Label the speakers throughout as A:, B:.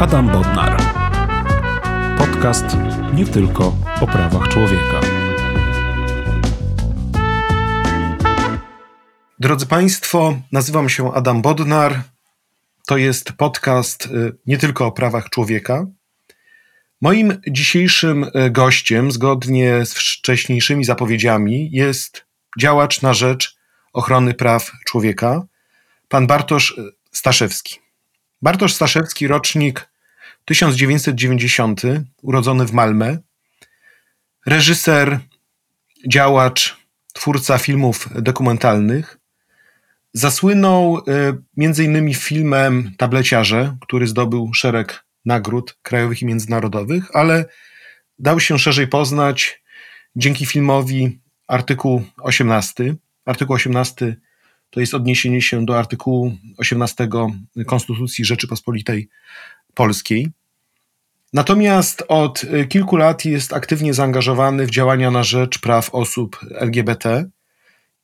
A: Adam Bodnar. Podcast nie tylko o prawach człowieka.
B: Drodzy Państwo, nazywam się Adam Bodnar. To jest podcast y, nie tylko o prawach człowieka. Moim dzisiejszym y, gościem, zgodnie z wcześniejszymi zapowiedziami, jest działacz na rzecz ochrony praw człowieka, pan Bartosz Staszewski. Bartosz Staszewski, rocznik 1990, urodzony w Malmę, reżyser, działacz, twórca filmów dokumentalnych. Zasłynął y, innymi filmem Tableciarze, który zdobył szereg nagród krajowych i międzynarodowych, ale dał się szerzej poznać dzięki filmowi Artykuł 18. Artykuł 18 to jest odniesienie się do artykułu 18 Konstytucji Rzeczypospolitej Polskiej. Natomiast od kilku lat jest aktywnie zaangażowany w działania na rzecz praw osób LGBT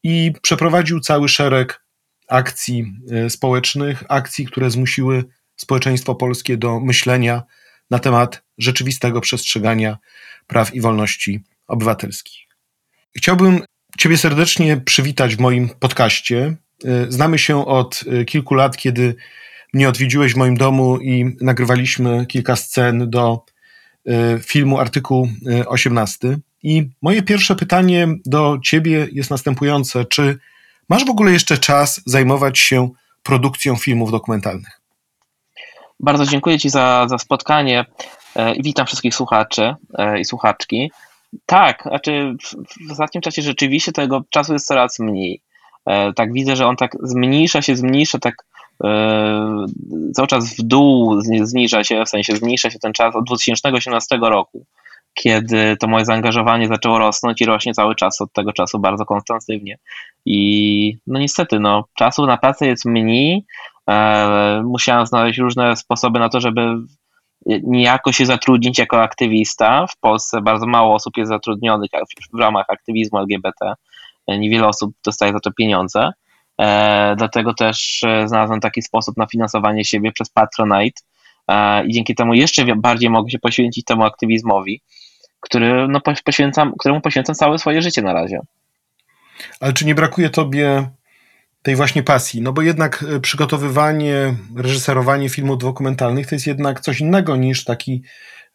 B: i przeprowadził cały szereg akcji e, społecznych, akcji, które zmusiły społeczeństwo polskie do myślenia na temat rzeczywistego przestrzegania praw i wolności obywatelskich. Chciałbym Ciebie serdecznie przywitać w moim podcaście. E, znamy się od e, kilku lat, kiedy mnie odwiedziłeś w moim domu i nagrywaliśmy kilka scen do e, filmu artykuł 18. I moje pierwsze pytanie do Ciebie jest następujące: czy masz w ogóle jeszcze czas zajmować się produkcją filmów dokumentalnych?
C: Bardzo dziękuję Ci za, za spotkanie witam wszystkich słuchaczy i słuchaczki. Tak, znaczy w, w ostatnim czasie rzeczywiście tego czasu jest coraz mniej. E, tak widzę, że on tak zmniejsza się, zmniejsza tak e, cały czas w dół zniża się, w sensie zmniejsza się ten czas od 2018 roku, kiedy to moje zaangażowanie zaczęło rosnąć i rośnie cały czas od tego czasu bardzo konstantywnie. I no niestety, no, czasu na pracę jest mniej. E, musiałem znaleźć różne sposoby na to, żeby niejako się zatrudnić jako aktywista. W Polsce bardzo mało osób jest zatrudnionych w ramach aktywizmu LGBT. Niewiele osób dostaje za to pieniądze. E, dlatego też e, znalazłem taki sposób na finansowanie siebie przez Patronite e, i dzięki temu jeszcze bardziej mogę się poświęcić temu aktywizmowi, który, no, poświęcam, któremu poświęcam całe swoje życie na razie.
B: Ale czy nie brakuje tobie tej właśnie pasji. No bo jednak e, przygotowywanie, reżyserowanie filmów dokumentalnych to jest jednak coś innego niż taki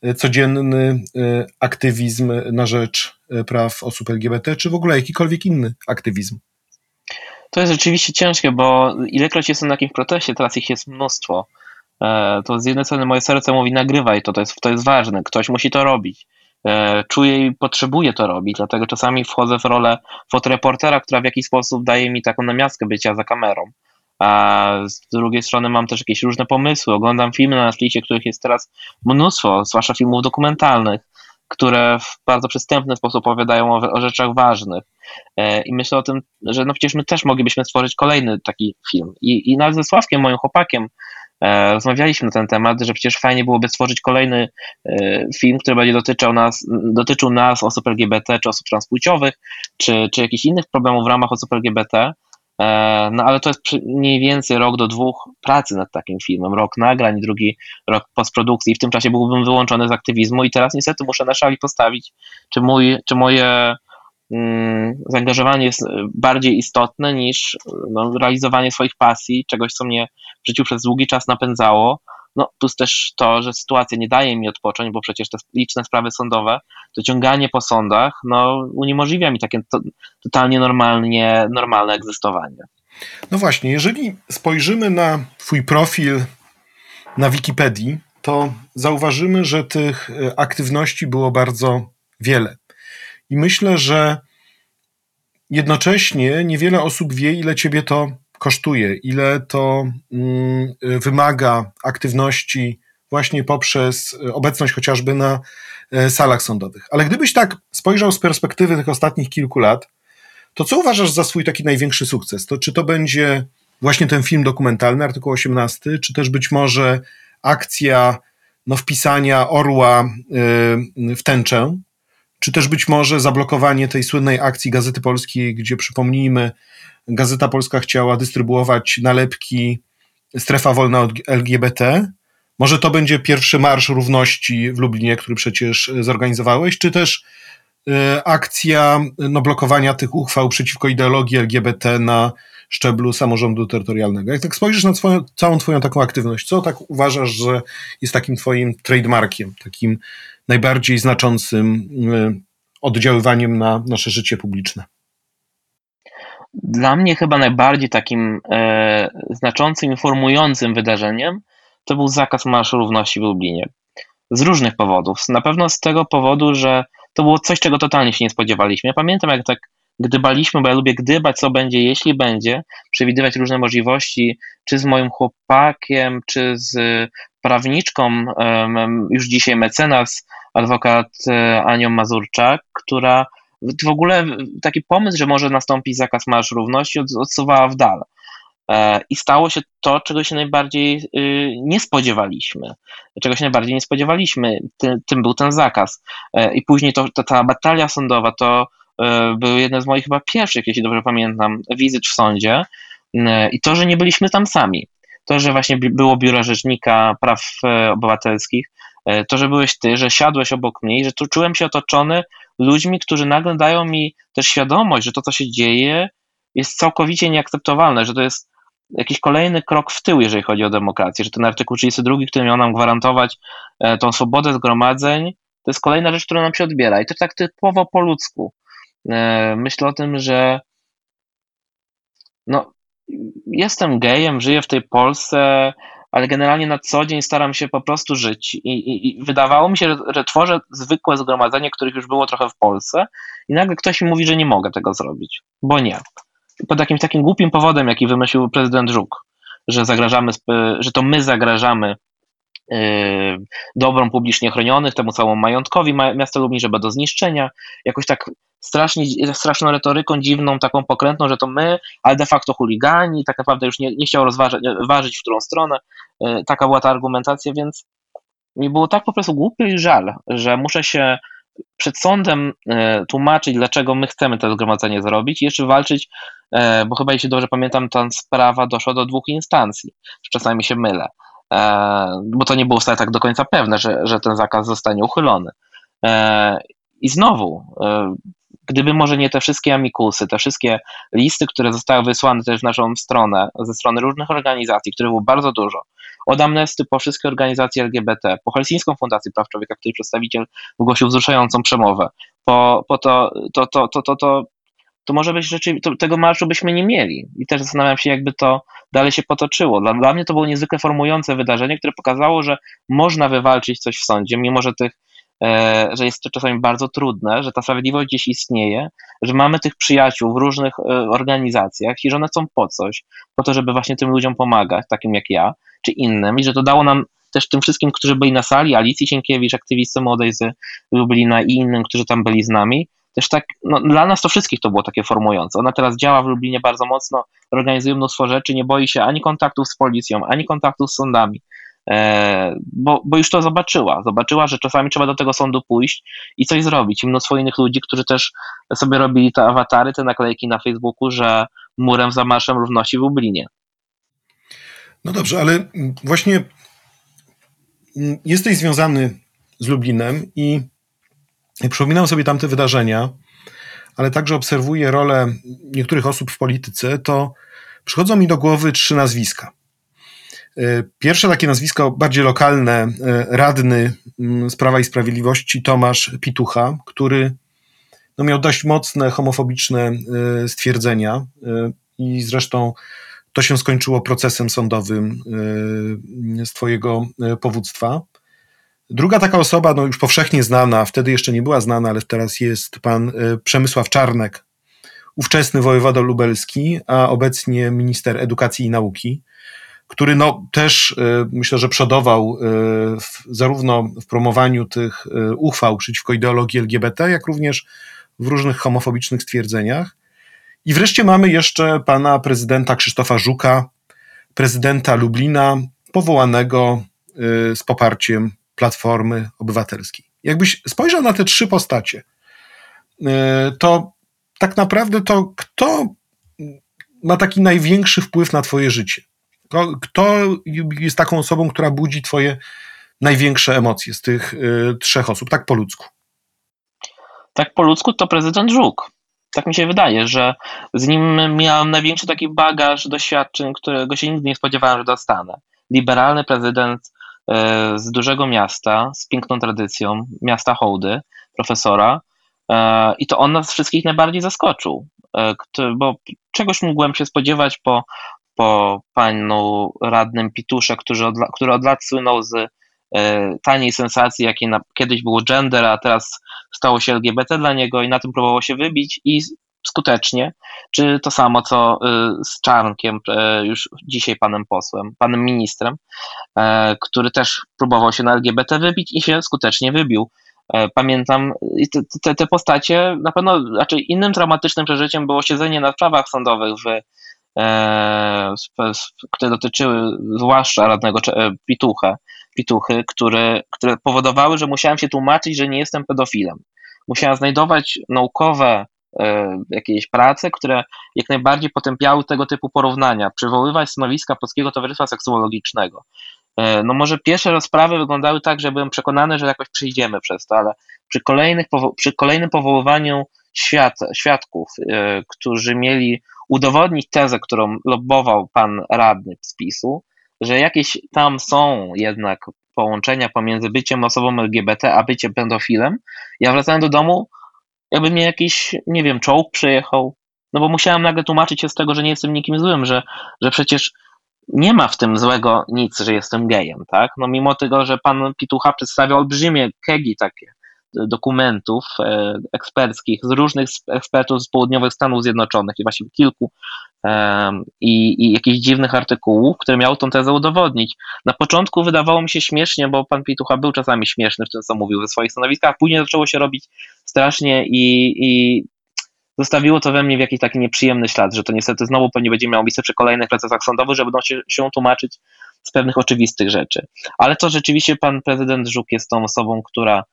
B: e, codzienny e, aktywizm na rzecz praw osób LGBT, czy w ogóle jakikolwiek inny aktywizm.
C: To jest rzeczywiście ciężkie, bo ilekroć jestem na jakimś proteście, teraz ich jest mnóstwo. To z jednej strony moje serce mówi nagrywaj to, to jest, to jest ważne, ktoś musi to robić. E, czuję i potrzebuję to robić, dlatego czasami wchodzę w rolę fotoreportera, która w jakiś sposób daje mi taką namiastkę bycia za kamerą. A z drugiej strony mam też jakieś różne pomysły. Oglądam filmy na Netflixie, których jest teraz mnóstwo, zwłaszcza filmów dokumentalnych, które w bardzo przystępny sposób opowiadają o, o rzeczach ważnych. E, I myślę o tym, że no przecież my też moglibyśmy stworzyć kolejny taki film. I, i nawet ze Sławkiem, moim chłopakiem, rozmawialiśmy na ten temat, że przecież fajnie byłoby stworzyć kolejny e, film, który będzie dotyczył nas, dotyczył nas, osób LGBT, czy osób transpłciowych, czy, czy jakichś innych problemów w ramach osób LGBT. E, no ale to jest mniej więcej rok do dwóch pracy nad takim filmem. Rok nagrań, drugi rok postprodukcji. W tym czasie byłbym wyłączony z aktywizmu i teraz niestety muszę na szali postawić, czy, mój, czy moje zaangażowanie jest bardziej istotne niż no, realizowanie swoich pasji, czegoś, co mnie w życiu przez długi czas napędzało. No, plus też to, że sytuacja nie daje mi odpocząć, bo przecież te liczne sprawy sądowe, to ciąganie po sądach, no, uniemożliwia mi takie to, totalnie normalnie, normalne egzystowanie.
B: No właśnie, jeżeli spojrzymy na Twój profil na Wikipedii, to zauważymy, że tych aktywności było bardzo wiele. I myślę, że jednocześnie niewiele osób wie, ile Ciebie to kosztuje, ile to mm, wymaga aktywności właśnie poprzez obecność chociażby na e, salach sądowych. Ale gdybyś tak spojrzał z perspektywy tych ostatnich kilku lat, to co uważasz za swój taki największy sukces? To czy to będzie właśnie ten film dokumentalny, artykuł 18, czy też być może akcja no, wpisania orła e, w tęczę, czy też być może zablokowanie tej słynnej akcji Gazety Polskiej, gdzie przypomnijmy, Gazeta Polska chciała dystrybuować nalepki strefa wolna od LGBT, Może to będzie pierwszy Marsz Równości w Lublinie, który przecież zorganizowałeś, czy też akcja no, blokowania tych uchwał przeciwko ideologii LGBT na szczeblu samorządu terytorialnego. Jak tak spojrzysz na twoją, całą twoją taką aktywność, co tak uważasz, że jest takim twoim trademarkiem, takim najbardziej znaczącym oddziaływaniem na nasze życie publiczne?
C: Dla mnie chyba najbardziej takim e, znaczącym, informującym wydarzeniem to był zakaz Marszu Równości w Lublinie. Z różnych powodów. Na pewno z tego powodu, że to było coś, czego totalnie się nie spodziewaliśmy. Ja pamiętam, jak tak gdybaliśmy, bo ja lubię gdybać, co będzie, jeśli będzie, przewidywać różne możliwości, czy z moim chłopakiem, czy z prawniczką, już dzisiaj mecenas, adwokat e, Anią Mazurczak, która w ogóle taki pomysł, że może nastąpić zakaz Marsz Równości odsuwała w dal. E, I stało się to, czego się najbardziej y, nie spodziewaliśmy. Czego się najbardziej nie spodziewaliśmy, tym był ten zakaz. E, I później to, to ta batalia sądowa to był jeden z moich chyba pierwszych, jeśli dobrze pamiętam, wizyt w sądzie. I to, że nie byliśmy tam sami. To, że właśnie było biuro rzecznika praw obywatelskich, to, że byłeś ty, że siadłeś obok mnie i że tu czułem się otoczony ludźmi, którzy nagle dają mi też świadomość, że to, co się dzieje, jest całkowicie nieakceptowalne, że to jest jakiś kolejny krok w tył, jeżeli chodzi o demokrację, że ten artykuł 32, który miał nam gwarantować e, tą swobodę zgromadzeń, to jest kolejna rzecz, która nam się odbiera. I to tak typowo po ludzku. E, myślę o tym, że no, jestem gejem, żyję w tej Polsce, ale generalnie na co dzień staram się po prostu żyć. I, i, i wydawało mi się, że, że, tworzę zwykłe zgromadzenie, których już było trochę w Polsce, i nagle ktoś mi mówi, że nie mogę tego zrobić, bo nie. Pod jakimś takim głupim powodem, jaki wymyślił prezydent Żuk, że zagrażamy, że to my zagrażamy yy, dobrom publicznie chronionych, temu całemu majątkowi miasta Lublin, że do zniszczenia. Jakoś tak strasznie, straszną retoryką dziwną, taką pokrętną, że to my, ale de facto chuligani, tak naprawdę już nie, nie chciał rozważyć, ważyć w którą stronę. E, taka była ta argumentacja, więc mi było tak po prostu głupio i żal, że muszę się przed sądem e, tłumaczyć, dlaczego my chcemy to zgromadzenie zrobić i jeszcze walczyć, e, bo chyba jeśli dobrze pamiętam, ta sprawa doszła do dwóch instancji, czasami się mylę, bo to nie było wcale tak do końca pewne, że, że ten zakaz zostanie uchylony. I znowu, gdyby może nie te wszystkie amikusy, te wszystkie listy, które zostały wysłane też w naszą stronę, ze strony różnych organizacji, których było bardzo dużo, od Amnesty po wszystkie organizacje LGBT, po Helsińską Fundację Praw Człowieka, której przedstawiciel wygłosił wzruszającą przemowę, po, po to, to, to, to, to, to, to może być rzeczywiście, tego marszu byśmy nie mieli. I też zastanawiam się, jakby to dalej się potoczyło. Dla, dla mnie to było niezwykle formujące wydarzenie, które pokazało, że można wywalczyć coś w sądzie, mimo że tych że jest to czasami bardzo trudne, że ta sprawiedliwość gdzieś istnieje, że mamy tych przyjaciół w różnych e, organizacjach i że one są po coś, po to, żeby właśnie tym ludziom pomagać, takim jak ja, czy innym, i że to dało nam też tym wszystkim, którzy byli na sali, Alicji Sienkiewicz, aktywistce młodej z Lublina i innym, którzy tam byli z nami, też tak, no, dla nas to wszystkich to było takie formujące. Ona teraz działa w Lublinie bardzo mocno, organizuje mnóstwo rzeczy, nie boi się ani kontaktów z policją, ani kontaktów z sądami. E, bo, bo już to zobaczyła. Zobaczyła, że czasami trzeba do tego sądu pójść i coś zrobić. I mnóstwo innych ludzi, którzy też sobie robili te awatary, te naklejki na Facebooku, że murem za marszem równości w Lublinie.
B: No dobrze, ale właśnie jesteś związany z Lublinem i przypominam sobie tamte wydarzenia, ale także obserwuję rolę niektórych osób w polityce, to przychodzą mi do głowy trzy nazwiska. E, pierwsze takie nazwisko bardziej lokalne, e, radny mm, z Prawa i Sprawiedliwości Tomasz Pitucha, który no, miał dość mocne homofobiczne e, stwierdzenia i zresztą to się skończyło procesem sądowym z twojego powództwa. Druga taka osoba, no już powszechnie znana, wtedy jeszcze nie była znana, ale teraz jest pan Przemysław Czarnek, ówczesny wojewoda lubelski, a obecnie minister edukacji i nauki który no, też y, myślę, że przodował y, w, zarówno w promowaniu tych y, uchwał przeciwko ideologii LGBT, jak również w różnych homofobicznych stwierdzeniach. I wreszcie mamy jeszcze pana prezydenta Krzysztofa Żuka, prezydenta Lublina, powołanego z poparciem Platformy Obywatelskiej. Jakbyś spojrzał na te trzy postacie, to tak naprawdę to kto ma taki największy wpływ na twoje życie? Kto jest taką osobą, która budzi twoje największe emocje z tych y, trzech osób, tak po ludzku?
C: Tak po ludzku to prezydent Żuk. Tak mi się wydaje, że z nim miałem największy taki bagaż doświadczeń, którego się nigdy nie spodziewałem, że dostanę. Liberalny prezydent y, z dużego miasta, z piękną tradycją, miasta Hołdy, profesora, y, i to on nas wszystkich najbardziej zaskoczył, bo czegoś mógłbym się spodziewać po, po panu radnym Pitusze, który od, który od lat słynął z E, taniej sensacji, jakie na, kiedyś było gender, a teraz stało się LGBT dla niego i na tym próbowało się wybić i skutecznie, czy to samo co e, z Czarnkiem, e, już dzisiaj panem posłem, panem ministrem, który też próbował się na LGBT wybić i się skutecznie wybił. Pamiętam, te, te postacie na pewno, znaczy innym traumatycznym przeżyciem było siedzenie na prawach sądowych w które dotyczyły zwłaszcza radnego Pitucha, pituchy, które, które powodowały, że musiałem się tłumaczyć, że nie jestem pedofilem. Musiałem znajdować naukowe e, jakieś prace, które jak najbardziej potępiały tego typu porównania, przywoływać stanowiska Polskiego Towarzystwa Seksuologicznego. E, no może pierwsze rozprawy wyglądały tak, że byłem przekonany, że jakoś przyjdziemy przez to, ale przy, kolejnych, przy kolejnym powoływaniu świat, świadków, e, którzy mieli udowodnić tezę, którą lobował pan radny z PiSu, że jakieś tam są jednak połączenia pomiędzy byciem osobą LGBT a byciem pedofilem, ja wracałem do domu, jakby mnie jakiś, nie wiem, czołg przejechał, no bo musiałem nagle tłumaczyć się z tego, że nie jestem nikim złym, że, że przecież nie ma w tym złego nic, że jestem gejem, tak? No mimo tego, że pan Pitucha przedstawia olbrzymie kegi takie dokumentów e, eksperckich z różnych ekspertów z południowych Stanów Zjednoczonych i właściwie kilku i, i jakichś dziwnych artykułów, które miały tą tezę udowodnić. Na początku wydawało mi się śmiesznie, bo pan Pitucha był czasami śmieszny w tym, co mówił ze swoich stanowiskach, później zaczęło się robić strasznie i, i zostawiło to we mnie w jakiś taki nieprzyjemny ślad, że to niestety znowu pewnie będzie miało miejsce przy kolejnych procesach sądowych, że będą się, się tłumaczyć z pewnych oczywistych rzeczy. Ale to rzeczywiście pan prezydent Żuk jest tą osobą, która e,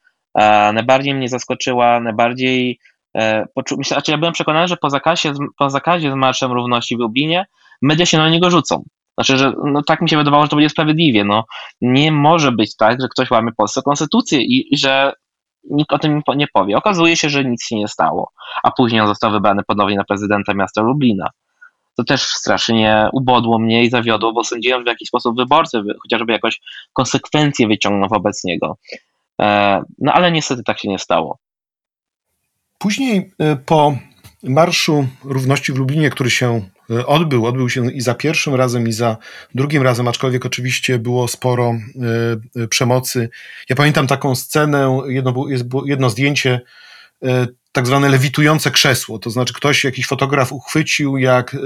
C: najbardziej mnie zaskoczyła, najbardziej E, znaczy ja byłem przekonany, że po zakazie, po zakazie z Marszem Równości w Lublinie media się na niego rzucą. Znaczy, że no, tak mi się wydawało, że to będzie sprawiedliwie. No, nie może być tak, że ktoś łamie polską konstytucję i, i że nikt o tym nie powie. Okazuje się, że nic się nie stało, a później on został wybrany ponownie na prezydenta miasta Lublina. To też strasznie ubodło mnie i zawiodło, bo sądziłem, że w jakiś sposób wyborcy chociażby jakoś konsekwencje wyciągną wobec niego. E, no ale niestety tak się nie stało.
B: Później e, po Marszu Równości w Lublinie, który się e, odbył, odbył się i za pierwszym razem, i za drugim razem, aczkolwiek oczywiście było sporo przemocy. Ja pamiętam taką scenę, jedno, jedno zdjęcie, tak zwane lewitujące krzesło, to znaczy ktoś, jakiś fotograf uchwycił, jak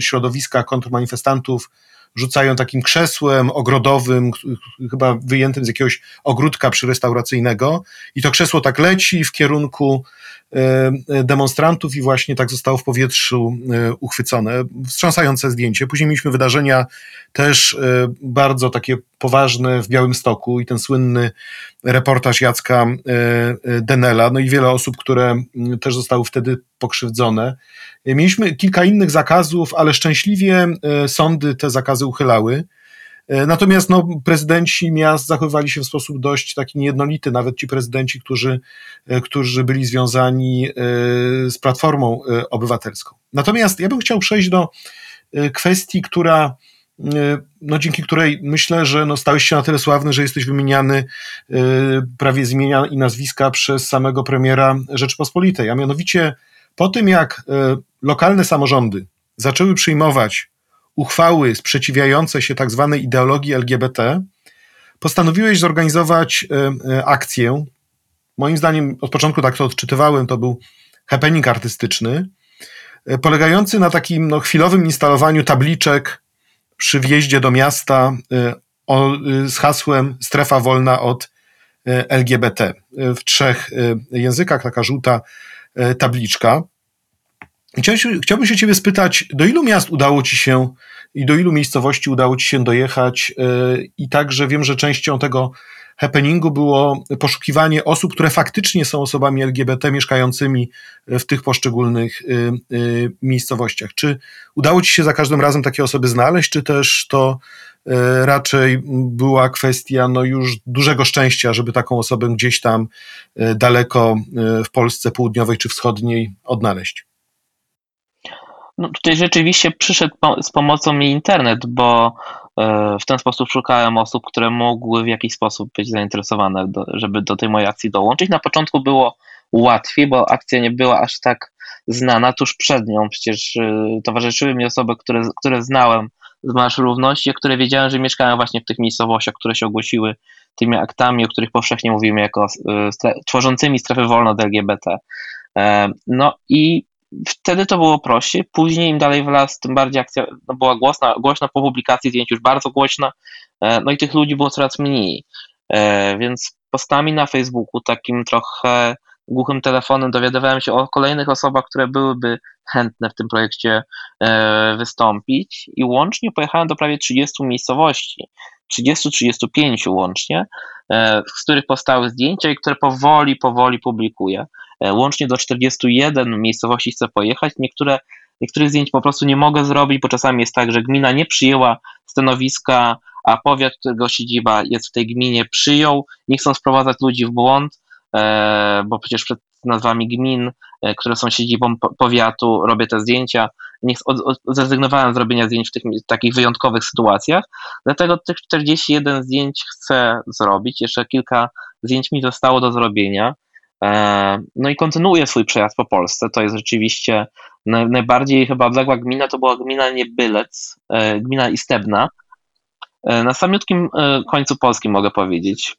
B: środowiska kontrmanifestantów rzucają takim krzesłem ogrodowym, chyba wyjętym z jakiegoś ogródka przyrestauracyjnego i to krzesło tak leci w kierunku E, demonstrantów i właśnie tak zostało w powietrzu e, uchwycone. Wstrząsające zdjęcie. Później mieliśmy wydarzenia też e, bardzo takie poważne w Białymstoku i ten słynny reportaż Jacka Denela, no i wiele osób, które też zostały wtedy pokrzywdzone. Mieliśmy kilka innych zakazów, ale szczęśliwie sądy te zakazy uchylały. E, natomiast no, prezydenci miast zachowywali się w sposób dość taki niejednolity, nawet ci prezydenci, którzy, e, którzy byli związani e, z Platformą Obywatelską. Natomiast ja bym chciał przejść do kwestii, która no, dzięki której myślę, że no, stałeś się na tyle sławny, że jesteś wymieniany prawie z imienia i nazwiska przez samego premiera Rzeczypospolitej. A mianowicie po tym, jak lokalne samorządy zaczęły przyjmować uchwały sprzeciwiające się tak zwanej ideologii LGBT, postanowiłeś zorganizować e, e, akcję. Moim zdaniem, od początku tak to odczytywałem, to był happening artystyczny, e, polegający na takim no, chwilowym instalowaniu tabliczek przy wjeździe do miasta o, z hasłem strefa wolna od LGBT. W trzech językach taka żółta tabliczka. Chciałbym się Ciebie spytać, do ilu miast udało Ci się i do ilu miejscowości udało Ci się dojechać? E, I także wiem, że częścią tego happeningu było poszukiwanie osób, które faktycznie są osobami LGBT mieszkającymi w tych poszczególnych miejscowościach. Czy udało Ci się za każdym razem takie osoby znaleźć, czy też to raczej była kwestia no już dużego szczęścia, żeby taką osobę gdzieś tam daleko w Polsce południowej czy wschodniej odnaleźć?
C: No tutaj rzeczywiście przyszedł z pomocą mi internet, bo e, w ten sposób szukałem osób, które mogły w jakiś sposób być zainteresowane, do, żeby do tej mojej akcji dołączyć. Na początku było łatwiej, bo akcja nie była aż tak znana tuż przed nią. Przecież e, towarzyszyły mi osoby, które, które znałem z Marsz Równości, które wiedziałem, że mieszkają właśnie w tych miejscowościach, które się ogłosiły tymi aktami, o których powszechnie mówimy jako e, tworzącymi strefy wolne od LGBT. No i wtedy to było prościej, później im dalej w las, tym bardziej akcja no, była głośna, głośna po publikacji zdjęć już bardzo głośna, e, no i tych ludzi było coraz mniej, e, więc postami na Facebooku, takim trochę głuchym telefonem dowiadywałem się o kolejnych osobach, które byłyby chętne w tym projekcie e, wystąpić i łącznie pojechałem do prawie 30 miejscowości, 30-35 łącznie, z których powstały zdjęcia i które powoli, powoli publikuję. E, łącznie do 41 miejscowości chcę pojechać. Niektóre, niektórych zdjęć po prostu nie mogę zrobić, bo czasami jest tak, że gmina nie przyjęła stanowiska, a powiat, którego siedziba jest w tej gminie, przyjął. Nie chcą sprowadzać ludzi w błąd, e, bo przecież przed nazwami gmin, e, które są siedzibą powiatu, robię te zdjęcia. Nie, zrezygnowałem z robienia zdjęć w tych takich wyjątkowych sytuacjach, dlatego tych 41 zdjęć chcę zrobić. Jeszcze kilka zdjęć mi zostało do zrobienia. E, no i kontynuuje swój przejazd po Polsce. To jest rzeczywiście najbardziej chyba odległa gmina, to była gmina Niebylec, e, gmina Istebna, e, na samiutkim końcu Polski mogę powiedzieć,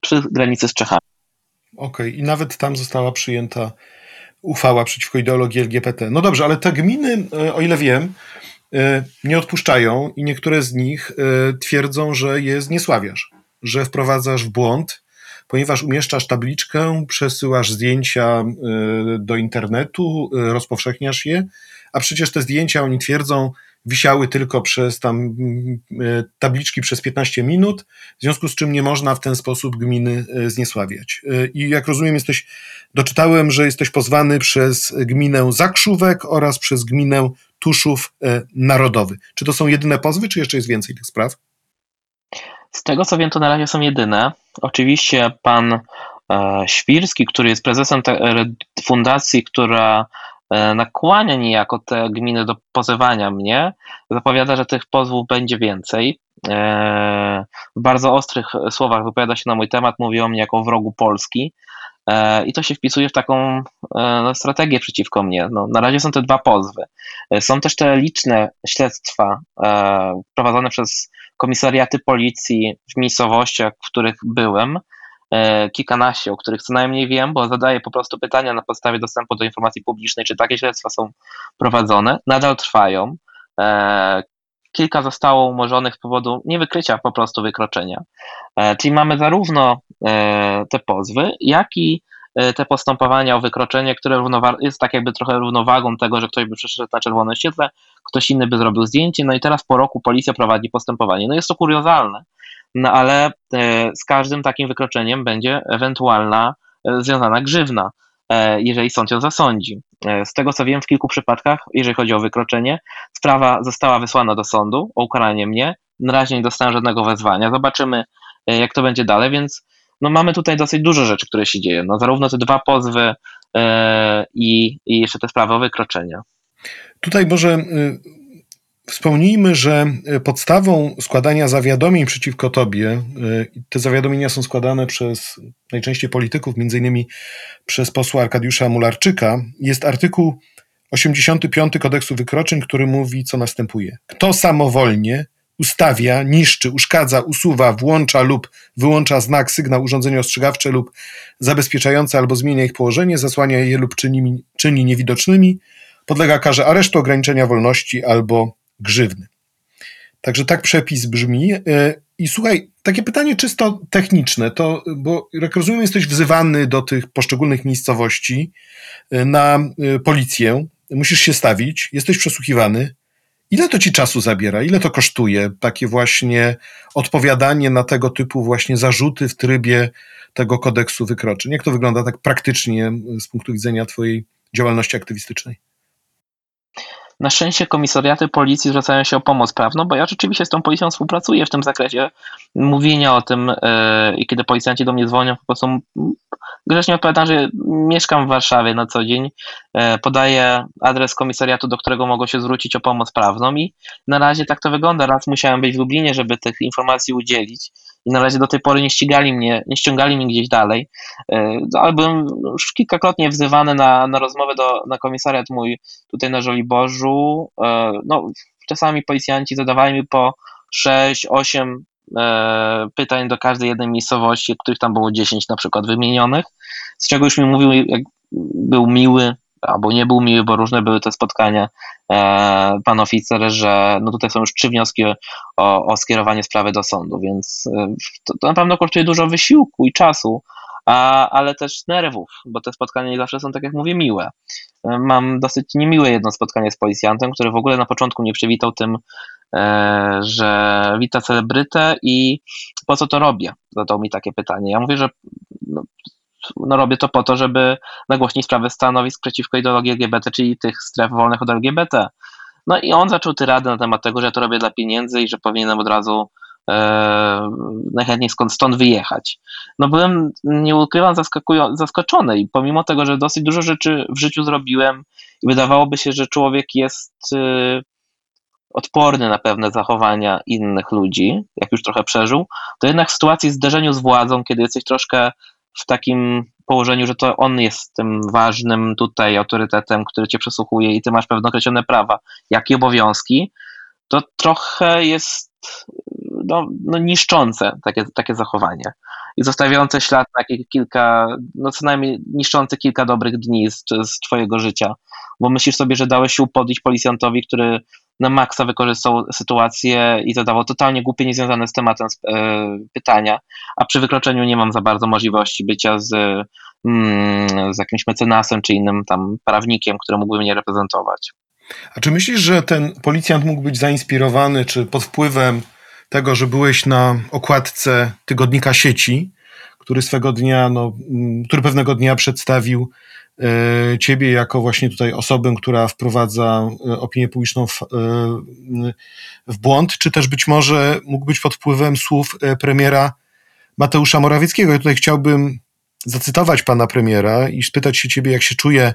C: przy granicy z Czechami.
B: Okej, okay. i nawet tam została przyjęta uchwała przeciwko ideologii LGBT. No dobrze, ale te gminy, o ile wiem, nie odpuszczają i niektóre z nich twierdzą, że je zniesławiasz, że wprowadzasz w błąd ponieważ umieszczasz tabliczkę, przesyłasz zdjęcia do internetu, rozpowszechniasz je, a przecież te zdjęcia, oni twierdzą, wisiały tylko przez tam y, tabliczki przez 15 minut, w związku z czym nie można w ten sposób gminy zniesławiać. I jak rozumiem, jesteś, doczytałem, że jesteś pozwany przez gminę Zakrzówek oraz przez gminę Tuszów Narodowy. Czy to są jedyne pozwy, czy jeszcze jest więcej tych spraw?
C: Z tego co wiem, to na razie są jedyne. Oczywiście pan e, Świrski, który jest prezesem fundacji, która e, nakłania niejako te gminy do pozywania mnie, zapowiada, że tych pozwów będzie więcej. E, w bardzo ostrych słowach wypowiada się na mój temat, mówi o mnie jako wrogu Polski. I to się wpisuje w taką no, strategię przeciwko mnie. No, na razie są te dwa pozwy. Są też te liczne śledztwa prowadzone przez komisariaty policji w miejscowościach, w których byłem, e, kilkanaście, o których co najmniej wiem, bo zadaję po prostu pytania na podstawie dostępu do informacji publicznej, czy takie śledztwa są prowadzone, nadal trwają. E, kilka zostało umorzonych z powodu niewykrycia po prostu wykroczenia. E, czyli mamy zarówno te pozwy, jak i E, te postępowania o wykroczenie, które jest tak jakby trochę równowagą tego, że ktoś by przeszedł na czerwone świetle, ktoś inny by zrobił zdjęcie, no i teraz po roku policja prowadzi postępowanie. No jest to kuriozalne, no ale e, z każdym takim wykroczeniem będzie ewentualna e, związana grzywna, jeżeli sąd ją zasądzi. Z tego co wiem, w kilku przypadkach, jeżeli chodzi o wykroczenie, sprawa została wysłana do sądu o ukaranie mnie. Na razie nie dostałem żadnego wezwania. Zobaczymy, jak to będzie dalej, więc no mamy tutaj dosyć dużo rzeczy, które się dzieją. No zarówno te dwa pozwy e, i, i jeszcze te sprawy o wykroczenia.
B: Tutaj może y, Wspomnijmy, że podstawą składania zawiadomień przeciwko tobie, y, te zawiadomienia są składane przez najczęściej polityków, między innymi przez posła Arkadiusza Mularczyka, jest artykuł 85 kodeksu wykroczeń, który mówi, co następuje. Kto samowolnie ustawia, niszczy, uszkadza, usuwa, włącza lub wyłącza znak, sygnał, urządzenie ostrzegawcze lub zabezpieczające albo zmienia ich położenie, zasłania je lub czyni, czyni niewidocznymi, podlega karze aresztu, ograniczenia wolności albo grzywny. Także tak przepis brzmi. E, I słuchaj, takie pytanie czysto techniczne, to, bo jak rozumiem, jesteś wzywany do tych poszczególnych miejscowości e, na e, policję, musisz się stawić, jesteś przesłuchiwany. Ile to ci czasu zabiera? Ile to kosztuje? Takie właśnie odpowiadanie na tego typu właśnie zarzuty w trybie tego kodeksu wykroczeń. Jak to wygląda tak praktycznie z punktu widzenia twojej działalności aktywistycznej?
C: Na szczęście komisariaty policji zwracają się o pomoc prawną, bo ja rzeczywiście z tą policją współpracuję w tym zakresie mówienia o tym yy, i kiedy policjanci do mnie dzwonią, po prostu grzecznie odpowiadam, że mieszkam w Warszawie na co dzień, yy, podaję adres komisariatu, do którego mogą się zwrócić o pomoc prawną i na razie tak to wygląda. Raz musiałem być w Lublinie, żeby tych informacji udzielić i na razie do tej pory nie ścigali mnie, nie ściągali mnie gdzieś dalej, e, ale byłem już kilkakrotnie wzywany na, na rozmowę do, na komisariat mój tutaj na Żoliborzu. E, no, czasami policjanci zadawali mi po 6, 8 e, pytań do każdej jednej miejscowości, których tam było 10 na przykład wymienionych, z czego już mi mówił, jak był miły, albo nie był miły, bo różne były te spotkania, pan oficer, że no tutaj są już trzy wnioski o, o skierowanie sprawy do sądu, więc e, to, to na pewno kosztuje dużo wysiłku i czasu, a, ale też nerwów, bo te spotkania nie zawsze są, tak jak mówię, miłe. E, mam dosyć niemiłe jedno spotkanie z policjantem, który w ogóle na początku nie przywitał tym, że wita celebrytę i po co to robię? Zadał mi takie pytanie. Ja mówię, że no, no robię to po to, żeby nagłośnić sprawę stanowisk przeciwko ideologii LGBT, czyli tych stref wolnych od LGBT. No i on zaczął tyradę na temat tego, że to robię dla pieniędzy i że powinienem od razu e, najchętniej skąd, stąd wyjechać. No byłem, nie ukrywam, zaskoczony i pomimo tego, że dosyć dużo rzeczy w życiu zrobiłem i wydawałoby się, że człowiek jest e, odporny na pewne zachowania innych ludzi, jak już trochę przeżył, to jednak w sytuacji zderzeniu z władzą, kiedy jesteś troszkę w takim położeniu, że to on jest tym ważnym tutaj autorytetem, który cię przesłuchuje i ty masz pewne określone prawa, jak i obowiązki, to trochę jest no, no niszczące takie, takie zachowanie. I zostawiające ślad na kilka, no co najmniej niszczące kilka dobrych dni z, z twojego życia, bo myślisz sobie, że dałeś się upodlić policjantowi, który na maksa wykorzystał sytuację i zadawał totalnie głupie, niezwiązane z tematem e, pytania, a przy wykroczeniu nie mam za bardzo możliwości bycia z, mm, z jakimś mecenasem czy innym tam prawnikiem, który mógłby mnie reprezentować.
B: A czy myślisz, że ten policjant mógł być zainspirowany, czy pod wpływem tego, że byłeś na okładce tygodnika sieci, który swego dnia, no, mm, który pewnego dnia przedstawił ciebie jako właśnie tutaj osobę, która wprowadza e, opinię publiczną w, e, w błąd, czy też być może mógł być pod wpływem słów premiera Mateusza Morawieckiego. Ja tutaj chciałbym zacytować pana premiera i spytać się ciebie, jak się czuje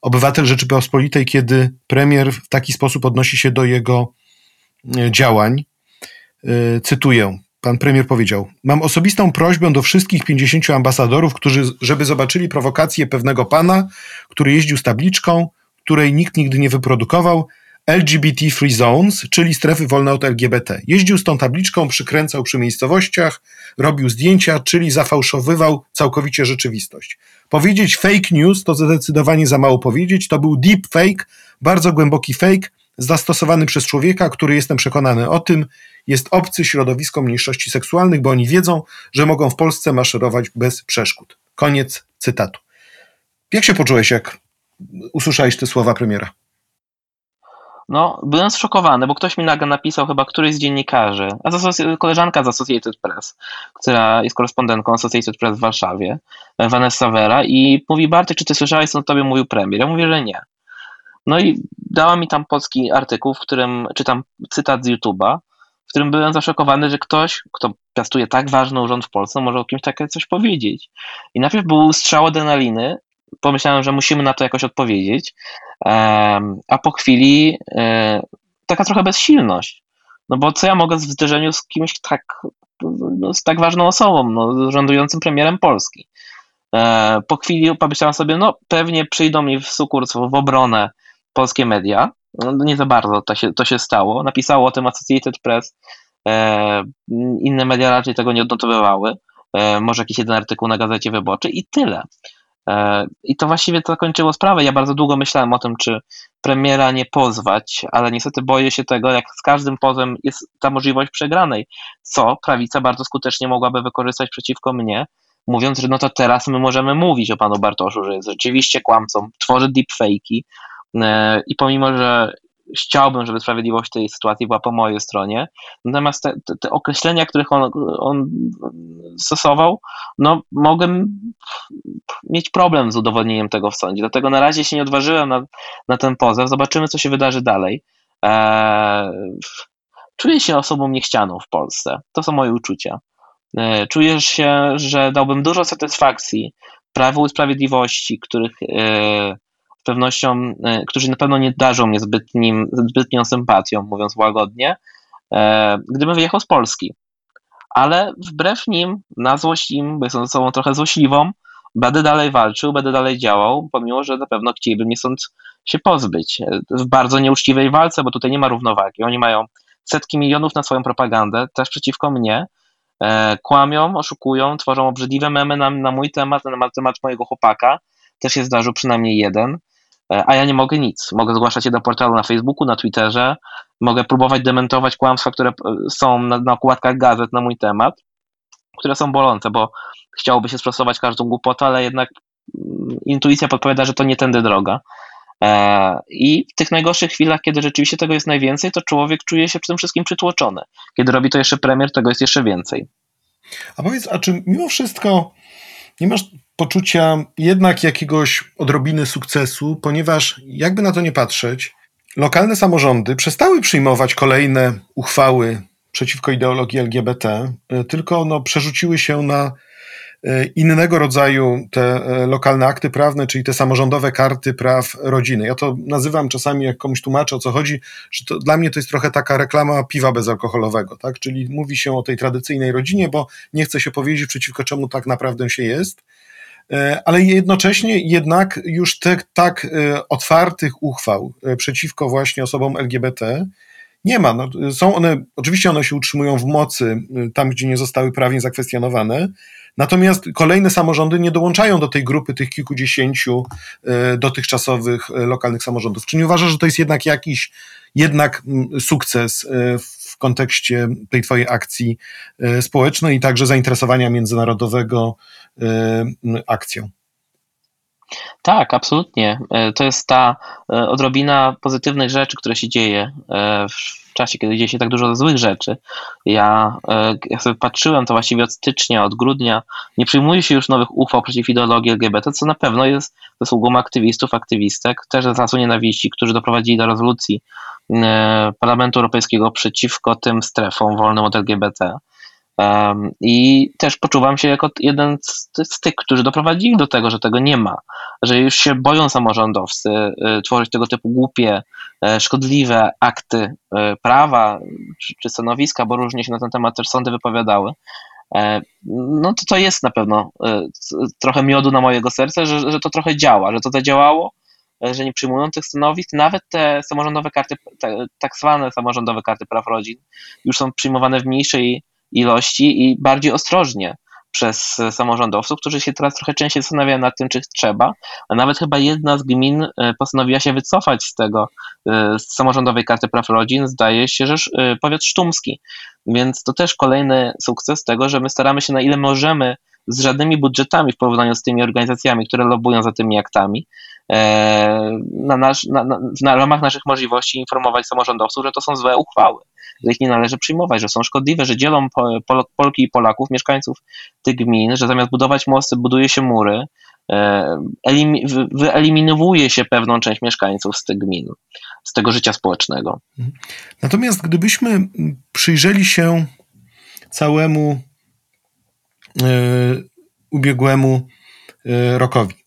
B: obywatel Rzeczypospolitej, kiedy premier w taki sposób odnosi się do jego działań. Cytuję. Pan premier powiedział: Mam osobistą prośbę do wszystkich 50 ambasadorów, którzy, żeby zobaczyli prowokację pewnego pana, który jeździł z tabliczką, której nikt nigdy nie wyprodukował, LGBT Free Zones, czyli strefy wolne od LGBT. Jeździł z tą tabliczką, przykręcał przy miejscowościach, robił zdjęcia, czyli zafałszowywał całkowicie rzeczywistość. Powiedzieć fake news to zdecydowanie za mało powiedzieć, to był deep fake, bardzo głęboki fake, zastosowany przez człowieka, który jestem przekonany o tym, jest obcy środowiskom mniejszości seksualnych, bo oni wiedzą, że mogą w Polsce maszerować bez przeszkód. Koniec cytatu. Jak się poczułeś, jak usłyszałeś te słowa premiera?
C: No, byłem zszokowany, bo ktoś mi nagle napisał, chyba któryś z dziennikarzy, a koleżanka z Associated Press, która jest korespondentką Associated Press w Warszawie, Vanessa Vera, i mówi: Bartek, czy ty słyszałeś, co o tobie mówił premier? Ja mówię, że nie. No i dała mi tam polski artykuł, w którym czytam cytat z YouTube'a, w którym byłem zaszokowany, że ktoś, kto piastuje tak ważny urząd w Polsce, może o kimś takie coś powiedzieć. I najpierw był strzał adrenaliny, pomyślałem, że musimy na to jakoś odpowiedzieć, a po chwili e, taka trochę bezsilność. No bo co ja mogę w zderzeniu z kimś tak, no, z tak ważną osobą, no, rządującym premierem Polski. E, po chwili pomyślałem sobie, no pewnie przyjdą mi w sukurs, w obronę polskie media, no, nie za bardzo to się, to się stało. Napisało o tym Associated Press, e, inne media raczej tego nie odnotowywały, e, może jakiś jeden artykuł na Gazecie Wyborczej i tyle. E, I to właściwie to kończyło sprawę. Ja bardzo długo myślałem o tym, czy premiera nie pozwać, ale niestety boję się tego, jak z każdym pozwem jest ta możliwość przegranej, co prawica bardzo skutecznie mogłaby wykorzystać przeciwko mnie, mówiąc, że no to teraz my możemy mówić o panu Bartoszu, że jest rzeczywiście kłamcą, tworzy deepfake'i, I pomimo, że chciałbym, żeby sprawiedliwość tej sytuacji była po mojej stronie. Natomiast te, te, określenia, których on, on, stosował, no mogę mieć problem z udowodnieniem tego w sądzie. Dlatego na razie się nie odważyłem na, na ten pozew. Zobaczymy, co się wydarzy dalej. Eee, czuję się osobą niechcianą w Polsce. To są moje uczucia. Eee, czuję się, że dałbym dużo satysfakcji Prawu i Sprawiedliwości, których eee, z pewnością, e, którzy na pewno nie darzą mnie zbytnim, zbytnią sympatią, mówiąc łagodnie, e, gdybym wyjechał z Polski. Ale wbrew nim, na złość im, bo jestem osobą trochę złośliwą, będę dalej walczył, będę dalej działał, pomimo, że na pewno chcieliby mnie stąd się pozbyć. E, w bardzo nieuczciwej walce, bo tutaj nie ma równowagi. Oni mają setki milionów na swoją propagandę, też przeciwko mnie. Kłamią, oszukują, tworzą obrzydliwe memy na, na mój temat, na temat mojego chłopaka. Też się zdarzył przynajmniej jeden. E, a ja nie mogę nic. Mogę zgłaszać się do portalu na Facebooku, na Twitterze, mogę próbować dementować kłamstwa, które e, są na, na okładkach gazet na mój temat, które są bolące, bo chciałoby się sprostować każdą głupotę, ale jednak mm, intuicja podpowiada, że to nie tędy droga. E, I w tych najgorszych chwilach, kiedy rzeczywiście tego jest najwięcej, to człowiek czuje się przede wszystkim przytłoczony. Kiedy robi to jeszcze premier, tego jest jeszcze więcej.
B: A powiedz, a czy mimo wszystko nie masz poczucia jednak jakiegoś odrobiny sukcesu, ponieważ jakby na to nie patrzeć, lokalne samorządy przestały przyjmować kolejne uchwały przeciwko ideologii LGBT, e, tylko no, przerzuciły się na e, innego rodzaju te e, lokalne akty prawne, czyli te samorządowe karty praw rodziny. Ja to nazywam czasami, jak komuś tłumaczę o co chodzi, że to, dla mnie to jest trochę taka reklama piwa bezalkoholowego, tak? Czyli mówi się o tej tradycyjnej rodzinie, bo nie chce się powiedzieć, przeciwko czemu tak naprawdę się jest. E, ale jednocześnie jednak już te, tak e, otwartych uchwał e, przeciwko właśnie osobom LGBT nie ma. No, są one, oczywiście one się utrzymują w mocy tam, gdzie nie zostały prawnie zakwestionowane, natomiast kolejne samorządy nie dołączają do tej grupy tych kilkudziesięciu dotychczasowych lokalnych samorządów. Czy nie uważasz, że to jest jednak jakiś jednak sukces w kontekście tej twojej akcji społecznej i także zainteresowania międzynarodowego akcją.
C: Tak, absolutnie. E, to jest ta e, odrobina pozytywnych rzeczy, które się dzieje e, w czasie, kiedy dzieje się tak dużo złych rzeczy. Ja, ja sobie patrzyłem, to właściwie od stycznia, od grudnia, nie przyjmuje się już nowych uchwał przeciw ideologii LGBT, co na pewno jest zasługą aktywistów, aktywistek, też z lasu nienawiści, którzy doprowadzili do rezolucji Parlamentu Europejskiego przeciwko tym strefom wolnym od LGBT. I też poczuwam się jako jeden z, z, tych, którzy doprowadzili do tego, że tego nie ma, że już się boją samorządowcy y, tworzyć tego typu głupie, e, szkodliwe akty e, prawa czy, czy stanowiska, bo różnie się na ten temat też sądy wypowiadały. E, no to to jest na pewno trochę miodu na mojego serca, że, że to trochę działa, że to zadziałało, że nie przyjmują tych stanowisk, nawet te samorządowe karty, te, tak zwane samorządowe karty praw rodzin już są przyjmowane w mniejszej ilości i bardziej ostrożnie przez samorządowców, którzy się teraz trochę częściej zastanawiają nad tym, czy trzeba, a nawet chyba jedna z gmin e, postanowiła się wycofać z tego, e, z samorządowej karty praw rodzin, zdaje się, że e, powiat sztumski. Więc to też kolejny sukces tego, że my staramy się na ile możemy z żadnymi budżetami w porównaniu z tymi organizacjami, które lobują za tymi aktami, na, nasz, na, na, na ramach naszych możliwości informować samorządowców, że to są złe uchwały że ich nie należy przyjmować, że są szkodliwe, że dzielą Polki i Polaków, mieszkańców tych gmin, że zamiast budować mosty, buduje się mury, e, wyeliminowuje się pewną część mieszkańców z tych gmin, z tego życia społecznego.
B: Natomiast gdybyśmy przyjrzeli się całemu e, ubiegłemu e, rokowi.